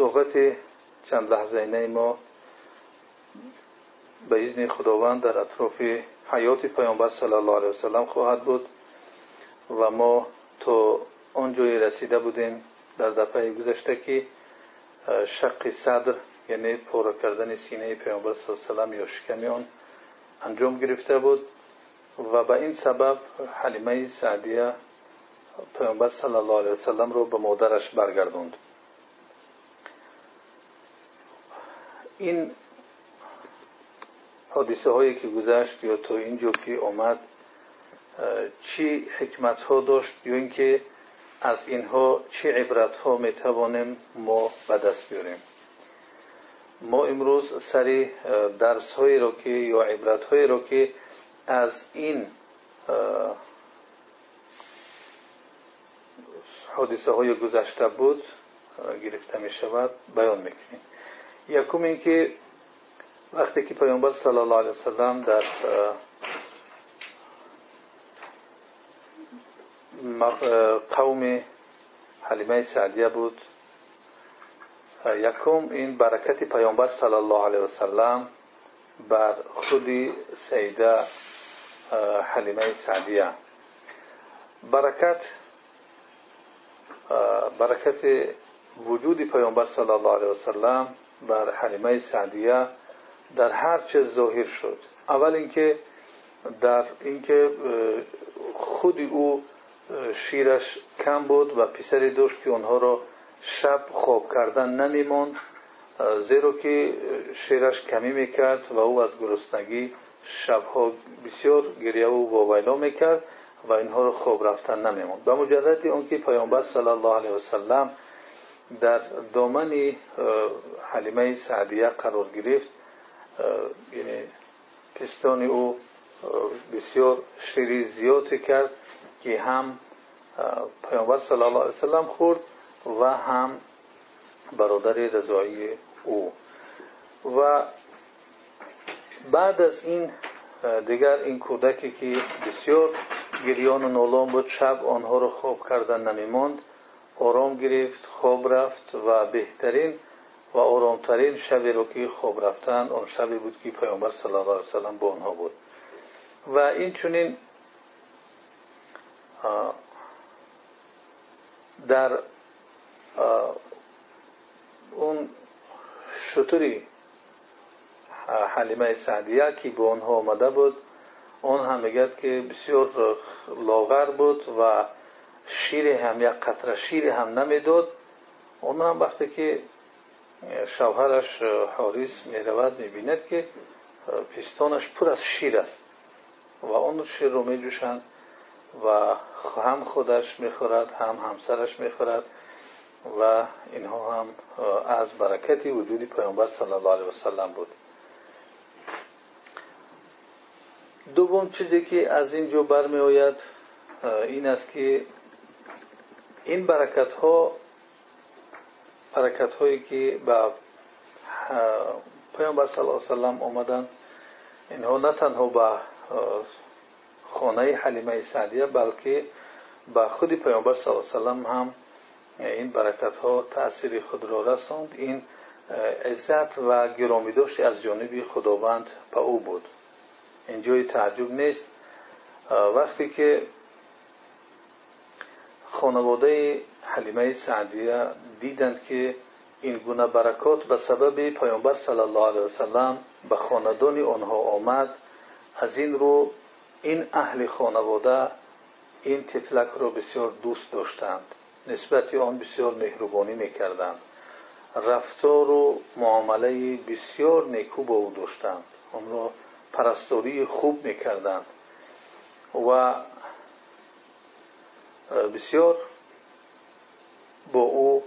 صحبت چند لحظه ما به اذن خداوند در اطراف حیات پیامبر صلی الله علیه وسلم خواهد بود و ما تا آنجایی رسیده بودیم در دفعه گذشته که شق صدر یعنی پاره کردن سینه پیامبر صلی الله علیه وسلم یا شکمی آن انجام گرفته بود و به این سبب حلیمه سعدیه پیامبر صلی الله علیه وسلم رو به مادرش برگردوند. این حادثه هایی که گذشت یا تا اینجا که آمد چی حکمت ها داشت یا اینکه از اینها چه عبرت ها می توانیم ما به دست بیاریم؟ ما امروز سری درس هایی را که یا عبرت هایی را که از این حادثه های گذشته بود گرفته می شود بیان می‌کنیم. یکم اینکه وقتی که پیامبر صلی الله علیه وسلم در قوم حلیمه سعدیه بود یکم این برکت پیامبر صلی الله علیه وسلم بر خودی سیده حلیمه سعدیه. برکت برکت وجود پیامبر صلی الله علیه وسلم بر حلیمه سعدیه در هر چه ظاهر شد. اول اینکه در اینکه خود او شیرش کم بود و پسری داشت که آنها را شب خواب کردن نمیماند زیرا که شیرش کمی می‌کرد و او از گرسنگی شبها بسیار گریه و واویلا می‌کرد و اینها را خواب رفتن نمیماند. به مجرد آنکه پیامبر صلی الله علیه وسلم در دامن حلیمه سعدیه قرار گرفت. یعنی پستان او بسیار شیری زیاد کرد که هم پیامبر صلی الله علیه وسلم خورد و هم برادر رضایی او. و بعد از این دیگر این کودکی که بسیار گریان و نالان بود شب آنها را خواب کردن نمیماند. آرام گرفت خواب رفت و بهترین و آرامترین شبی رو که خواب رفتن آن شبی بود که پیامبر صلی الله علیه وسلم با آنها بود. و این چونین در اون شطوری حلیمه سعدیه که به آنها آمده بود اون هم میگد که بسیار لاغر بود و شیر هم یک قطره شیر هم نمی‌داد. اون هم وقتی که شوهرش حاریس می‌رود می‌بیند که پیستانش پر از شیر است و اون شیر رو میجوشند و هم خودش می‌خورد هم همسرش می‌خورد و اینها هم از برکتی وجودی پیامبر صلی الله علیه وسلم بود. دوم چیزی که از اینجا برمی آید این است که این برکت ها برکت هایی که به پیامبر صلی الله علیه وسلم آمدن اینها نه تنها به خانه حلیمه سعدیه بلکه به خود پیامبر صلی الله علیه وسلم هم این برکت ها خود را رساند این عزت و گرامی داشت از جانب خداوند به او بود. اینجای تعجب نیست. وقتی که خانواده حلیمه سعدیه دیدند که این گونه برکات به سبب پیامبر صلی الله علیه وسلم به خاندان آنها آمد. از این رو این اهل خانواده این تفلک را بسیار دوست داشتند. نسبت آن بسیار مهربانی می‌کردند. رفتار و معامله بسیار نیکو با او داشتند. آن را پرستاری خوب می‌کردند. و بسیار با او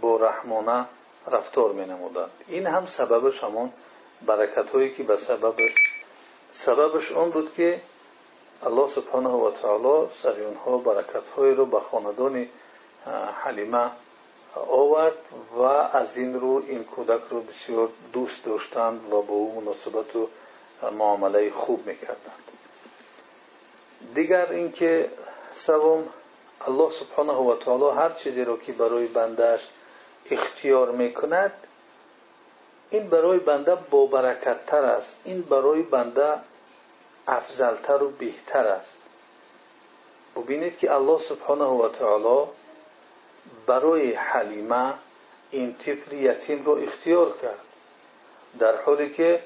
با رحمانه رفتار می نمودند این هم سببش همون برکت هایی که به سببش سببش اون بود که الله سبحانه و تعالی سر اونها برکت های رو به خاندان حلیمه آورد و از این رو این کودک رو بسیار دوست داشتند و با او مناسبت معامله خوب می‌کردند. دیگر اینکه سوم الله سبحانه و تعالی هر چیزی رو که برای بندهش اختیار می‌کند این برای بنده با برکت تر است. این برای بنده افضلتر و بهتر است. ببینید که الله سبحانه و تعالی برای حلیمه این طفل یتیم رو اختیار کرد. در حالی که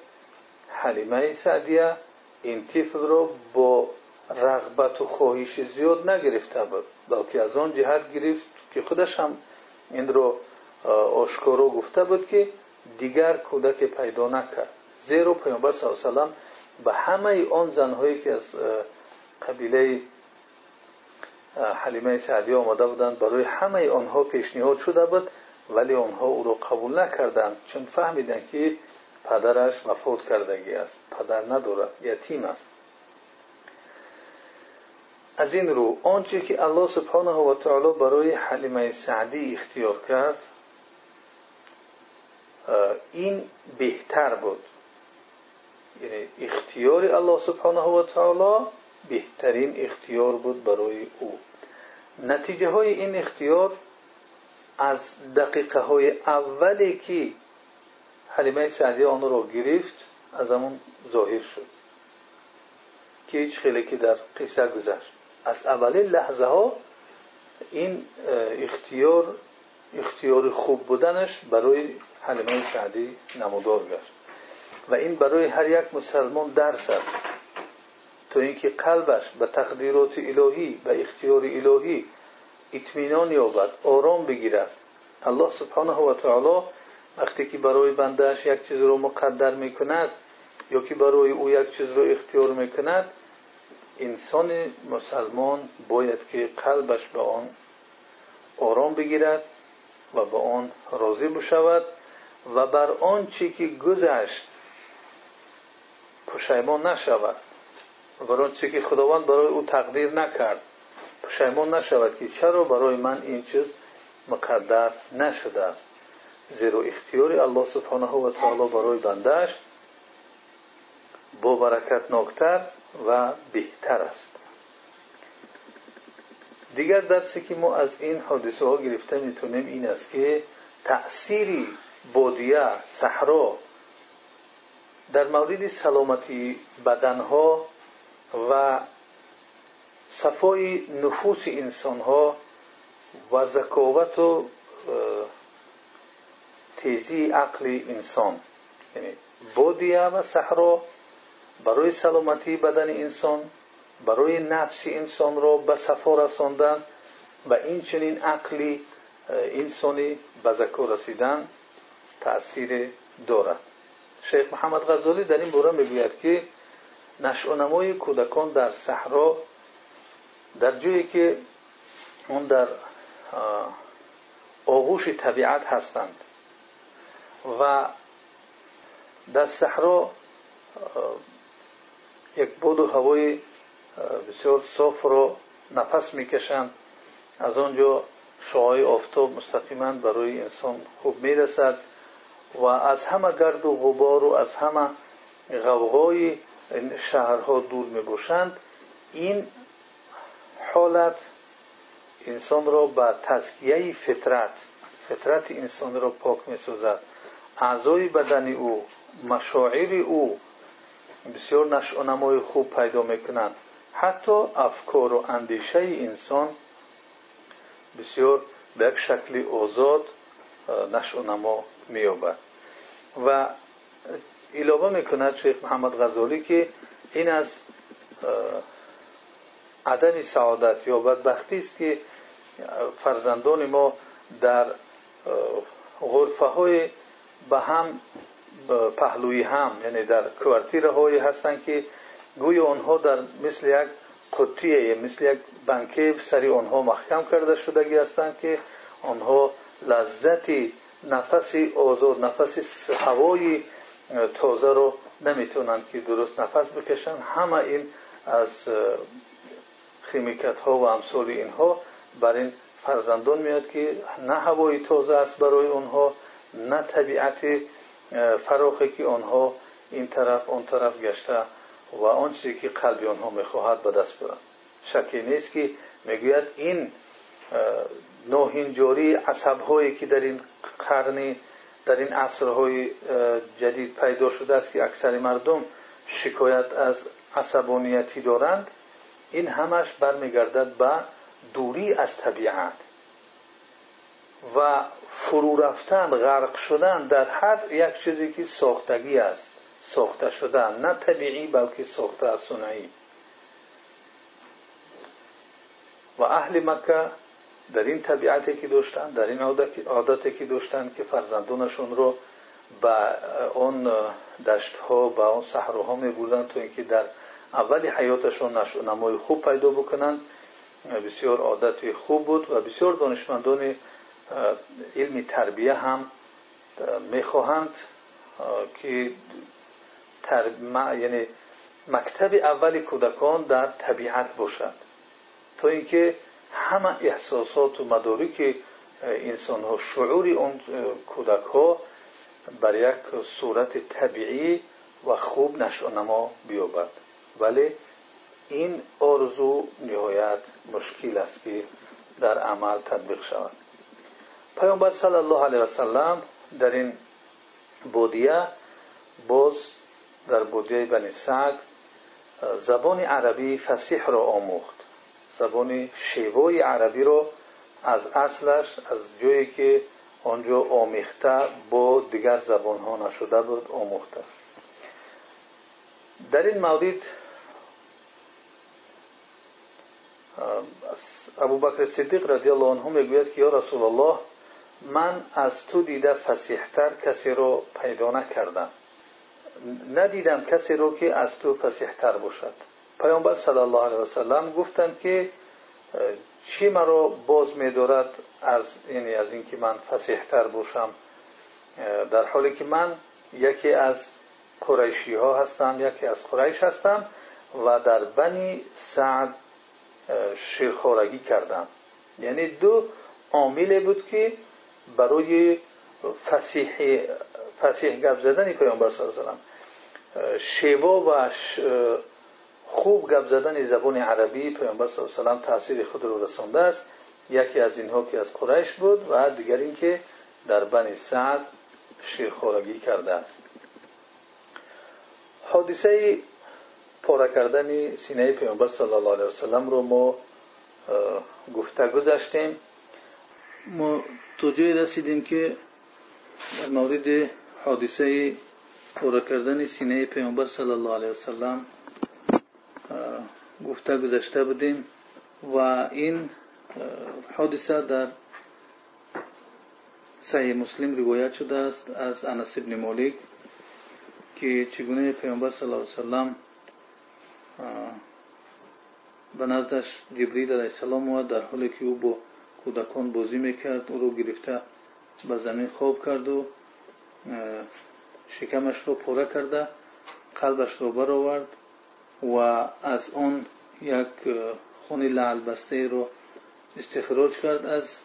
حلیمه سعدیه این طفل رو با رغبت و خواهش زیاد نگرفته بود بلکه از آن جهت گرفت که خودش هم این رو آشکارا گفته بود که دیگر کودک پیدا نکرد. زیرا پیامبر صلی الله علیه به همه آن زنهایی که از قبیله حلیمه سعدی آمده بودند برای همه آنها پیشنهاد شده بود ولی آنها او را قبول نکردند چون فهمیدند که پدرش وفات کردگی است پدر ندارد یتیم است. از این رو آنچه که الله سبحانه و تعالی برای حلیمه سعدی اختیار کرد این بهتر بود. یعنی اختیار الله سبحانه و تعالی بهترین اختیار بود برای او. نتیجه های این اختیار از دقیقه های اولی که حلیمه سعدی آن را گرفت از همون ظاهر شد. که هیچ خیلی که در قصه گذشت. از اولین لحظه ها این اختیار اختیار خوب بودنش برای حلیمه سعدی نمودار گشت. و این برای هر یک مسلمان درس است. تا اینکه قلبش به تقدیرات الهی به اختیار الهی اطمینان یابد آرام بگیرد. الله سبحانه و تعالی وقتی که برای بندهش یک چیز رو مقدر می‌کند یا که برای او یک چیز رو اختیار می‌کند انسان مسلمان باید که قلبش به آن آرام بگیرد و به آن راضی بشود و بر آن چی که گذشت پشیمان نشود و بر آن چی که خداوند برای او تقدیر نکرد پشیمان نشود که چرا برای من این چیز مقدر نشده است. زیرا اختیار الله سبحانه و تعالی برای بندهش با برکت ناکتر و بهتر است. دیگر درسی که ما از این حادثه ها گرفته این است که تأثیری بادیه صحرا در مورد سلامتی بدنها و صفای نفوس انسانها و ذکاوت تیزی عقل انسان. یعنی بادیه و صحرا برای سلامتی بدن انسان برای نفس انسان را به صفا رساندن و این چنین عقلی انسانی به ذکا رسیدن تأثیر دارد شیخ محمد غزالی در این باره می‌گوید که نشع نمای کودکان در صحرا در جایی که اون در آغوش طبیعت هستند و در صحرا بود و هوای بسیار صاف را نفس می‌کشند. از آنجا شعای آفتاب مستقیما برای انسان خوب می‌رسد و از همه گرد و غبار و از همه غوغای شهرها دور می‌باشند. این حالت انسان را به تزکیه فطرت فطرت انسان را پاک می‌سازد. اعضای بدن او مشاعر او بسیار نشع نمای خوب پیدا می‌کنند حتی افکار و اندیشه انسان بسیار به یک شکل آزاد نشع نما مییابد. و علاوه می‌کند شیخ محمد غزالی که این از عدم سعادت یا بدبختی است که فرزندان ما در غرفه های به هم پهلوی هم یعنی در کوارتیر هایی هستند که گوی آنها در مثل یک قطیه مثل یک بنکه سری آنها محکم کرده شدگی هستند که آنها لذتی نفس آزاد نفس هوای تازه رو نمی‌تونن که درست نفس بکشن. همه این از خیمیکت ها و امثال اینها بر این فرزندان میاد که نه هوای تازه است برای اونها نه طبیعت فراخی که آنها این طرف اون طرف گشته و آنچه که قلبی آنها می‌خواهد به دست برند شکی نیست که می‌گوید این نوهینجاری عصب هایی که در این قرنی در این عصرهای جدید پیدا شده است که اکثر مردم شکایت از عصبانیتی دارند این همش برمیگردد به دوری از طبیعت. و فرو رفتن غرق شدن در هر یک چیزی که ساختگی است. ساخته شدن نه طبیعی بلکه ساخته از و اهل مکه در این طبیعتی که داشتن در این عادتی که داشتن که فرزندانشون رو به اون دشت ها به اون صحراها می بودن تا اینکه در اولی حیاتشون نمای خوب پیدا بکنن. بسیار عادت خوب بود و بسیار دانشمندان علم تربیه هم می‌خواهند که یعنی مکتب اول کودکان در طبیعت باشد. تا اینکه همه احساسات و مدارک انسان ها شعور اون کودک ها بر یک صورت طبیعی و خوب نشانما بیابد. ولی این آرزو نهایت مشکل است که در عمل تطبیق شود. پیامبر صلی الله علیه وسلم در این بودیه باز در بودیه بنی سعد زبان عربی فسیح را آموخت. زبان شیوای عربی رو از اصلش از جایی که آنجا آمیخته با دیگر زبان ها نشده بود آموخته. در این مورد ابو بکر صدیق رضی الله من از تو دیده فسیحتر کسی رو پیدا نکردم. ندیدم کسی رو که از تو فسیحتر باشد. پیامبر صلی الله علیه وسلم گفتند که چی مرا باز میدارد از یعنی از اینکه من فسیحتر باشم؟ در حالی که من یکی از قریشی ها هستم یکی از قریش هستم و در بنی سعد شیرخورگی کردم. یعنی دو عامل بود که برای فسیح فسیح گپ پیامبر صلی الله علیه وسلم شیوا و خوب گپ زبان عربی پیامبر صلی الله علیه وسلم تاثیر خود رو رسانده است. یکی از اینها که از قریش بود و دیگر اینکه در بنی سعد شیرخورگی کرده است. حادثه پاره کردن سینه پیامبر صلی الله علیه وسلم رو ما گفته گذاشتیم. تو جای رسیدیم که در مورد حادثه پاره کردن سینه پیامبر صلی الله علیه وسلم گفته گذاشته بودیم و این حادثه در صحیح مسلم روایت شده است از انس ابن مالک که چگونه پیامبر صلی الله علیه وسلم به نزدش جبریل علیه السلام و در حالی که او با کودکان بازی می‌کرد او رو گرفته به زمین خواب کرد و شکمش رو پره کرده قلبش رو برآورد و از آن یک خونی لعل بسته رو استخراج کرد از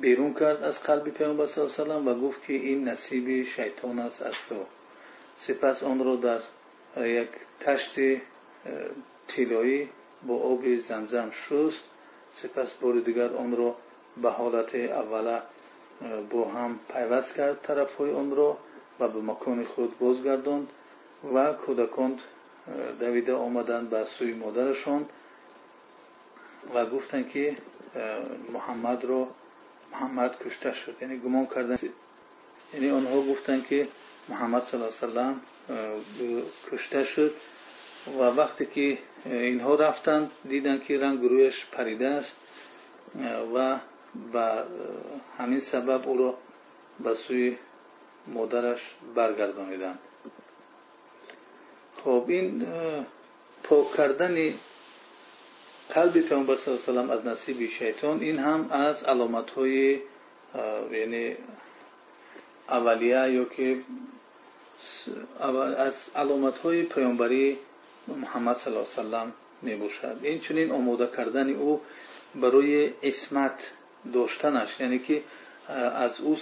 بیرون کرد از قلب پیامبر صلی الله علیه و گفت که این نصیب شیطان است از تو. سپس آن رو در یک تشت طلایی با آب زمزم شست. سپس بار دیگر آن را به حالت اوله با هم پیوست کرد طرف های آن را و به مکان خود بازگرداند و کودکان دویده آمدند به سوی مادرشان و گفتند که محمد را محمد کشته شد یعنی گمان کردن. یعنی آنها گفتند که محمد صلی الله علیه وسلم کشته شد و وقتی که اینها رفتند دیدند که رنگ رویش پریده است و به همین سبب او را به سوی مادرش برگردانیدند خب این پاک کردن قلب پیامبر صلی الله علیه و از نصیب شیطان این هم از علامت های یعنی اولیه یا که از علامت های پیامبری محمد صلی الله علیه وسلم می باشد این چنین آماده کردن او برای اسمت داشتنش یعنی که از او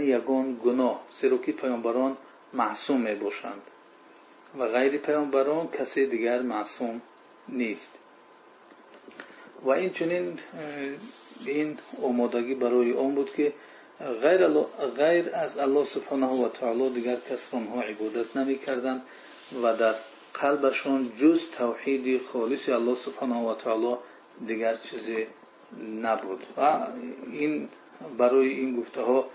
یگان گناه زیرا که پیامبران معصوم می باشند. و غیر پیامبران کسی دیگر معصوم نیست. و این چنین این آمادگی برای آن بود که غیر, غیر از الله سبحانه و تعالی دیگر کس را عبادت نمی کردن و در قلبشون جز توحید خالص الله سبحانه و تعالی دیگر چیزی نبود. و این برای این گفته ها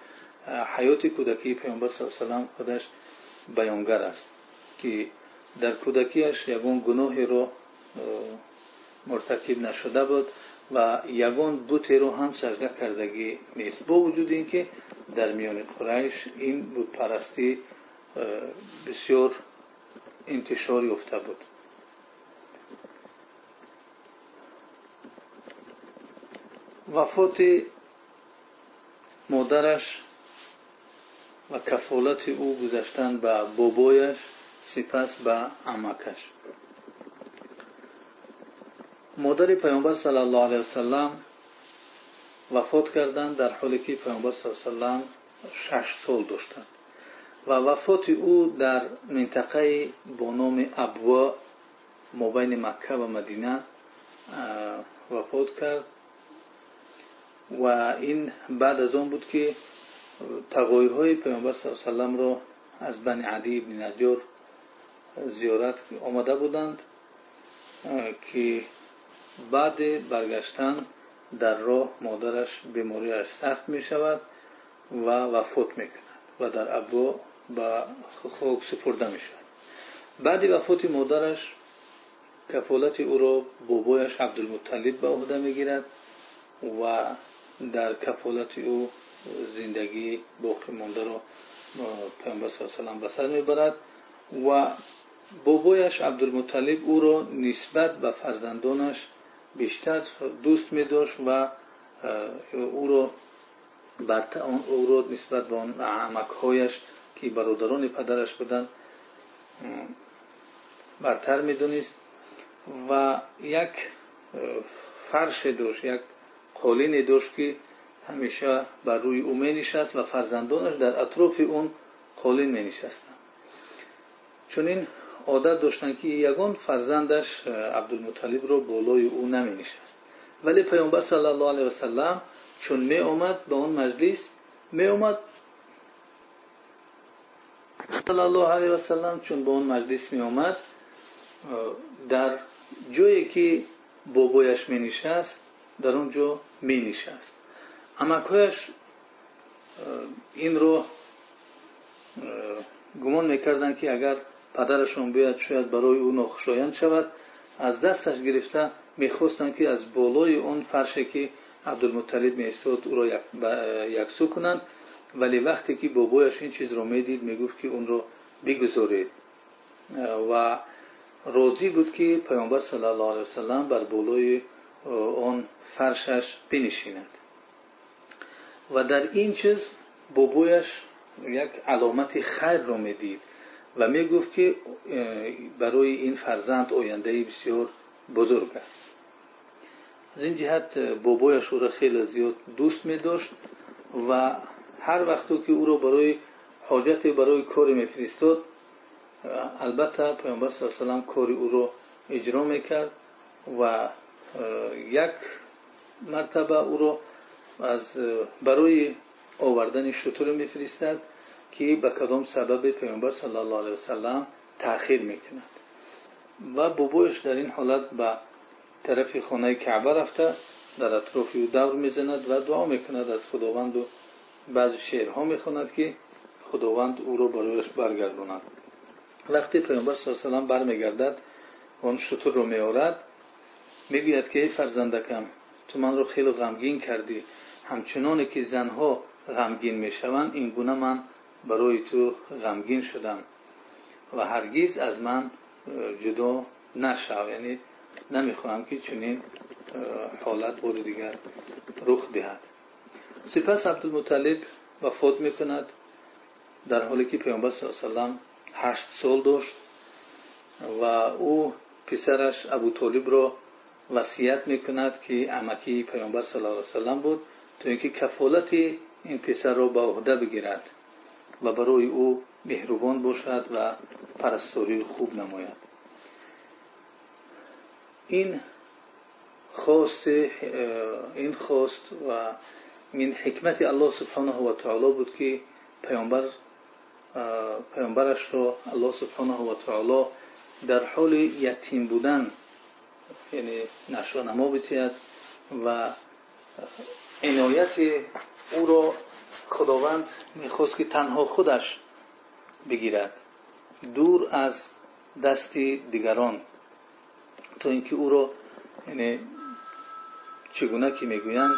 حیات کودکی پیامبر صلی الله علیه و خودش بیانگر است که در کودکیش یگان گناهی رو مرتکب نشده بود و یگان بوتی رو هم سجده کردگی نیست. با وجود اینکه در میان قریش این بود پرستی بسیار انتشار یافته بود. و کفالت او گذشتن به بابایش سپس به عمکش. مادر پیامبر صلی الله علیه وسلم وفات کردند در حالی که پیامبر صلی الله علیه وسلم شش سال داشتند. و وفات او در منطقه با نام ابوا مابین مکه و مدینه وفات کرد. و این بعد از آن بود که تقایهای پیامبر صلی الله علیه وسلم را از بنی عدی بن نجار زیارت آمده بودند که بعد برگشتن در راه مادرش بیماریش سخت می شود و وفات می کند و در ابو به خاک سپرده می شود بعد وفات مادرش کفالت او را بابایش عبدالمطلب به عهده می گیرد و در کفالت او زندگی باقی مانده را پیامبر صلی الله علیه و به سر می‌برد و بابایش عبدالمطلب او را نسبت به فرزندانش بیشتر دوست می داشت و او را او را نسبت به آن عمکهایش که برادران پدرش بودن برتر می دونست و یک فرش داشت یک که همیشه بر روی او می نشست و فرزندانش در اطراف اون قالین می نشستن. چون عادت داشتن که یگان فرزندش عبدالمطلب رو بالای او نمی نشست. ولی پیامبر صلی الله علیه وسلم چون می اومد به اون مجلس می اومد صلی الله علیه وسلم چون به اون مجلس می اومد در جایی که بابایش می نشست امکهایش این رو گمان می‌کردن که اگر پدرشون بیاد شاید برای او ناخوشایند شود. از دستش گرفته می‌خواستند که از بالای اون فرشه که عبدالمطلب میستاد او را یکسو کنند. ولی وقتی که بابایش این چیز رو می‌دید می‌گفت که اون رو بگذارید. و روزی بود که پیامبر صلی الله علیه وسلم بر بالای اون فرشش بنشیند. و در این چیز بابایش یک علامت خیر رو می‌دید و می گفت که برای این فرزند آینده بسیار بزرگ است. از این جهت بابایش او را خیلی زیاد دوست می داشت و هر وقت که او را برای حاجت برای کاری میفرستاد البته پیامبر صلی الله علیه و کاری او را اجرا می‌کرد و یک مرتبه او را از برای آوردن شطور میفرستد که به کدام سبب پیامبر صلی الله علیه وسلم تأخیر می‌کند. و بابایش در این حالت به طرف خانه کعبه رفته در اطراف او دور می‌زند و دعا می‌کند. از خداوند و بعض شعرها می‌خواند که خداوند او را برایش برگرداند. وقتی پیامبر صلی الله علیه وسلم برمیگردد اون شطور رو میآورد می‌گوید که ای فرزندکم تو من رو خیلی غمگین کردی. همچنانی که زنها غمگین می‌شوند این گونه من برای تو غمگین شدم و هرگیز از من جدا نشو. یعنی نمی‌خواهم که چنین حالت بار دیگر رخ دهد. سپس عبدالمطلب وفات می‌کند در حالی که پیامبر صلی الله علیه و هشت سال داشت و او پسرش ابو طالب را وصیت می‌کند که امکی پیامبر صلی الله علیه و بود تا اینکه کفالت این پسر را به عهده بگیرد و برای او مهربان باشد و پرستاری خوب نماید. این خواست این خواست و این حکمت الله سبحانه و تعالی بود که پیامبر پیامبرش را الله سبحانه و تعالی در حال یتیم بودن یعنی نشو نما بتید و عنایت او را خداوند می‌خواست که تنها خودش بگیرد. دور از دست دیگران. تا اینکه او را یعنی چگونه که می‌گویند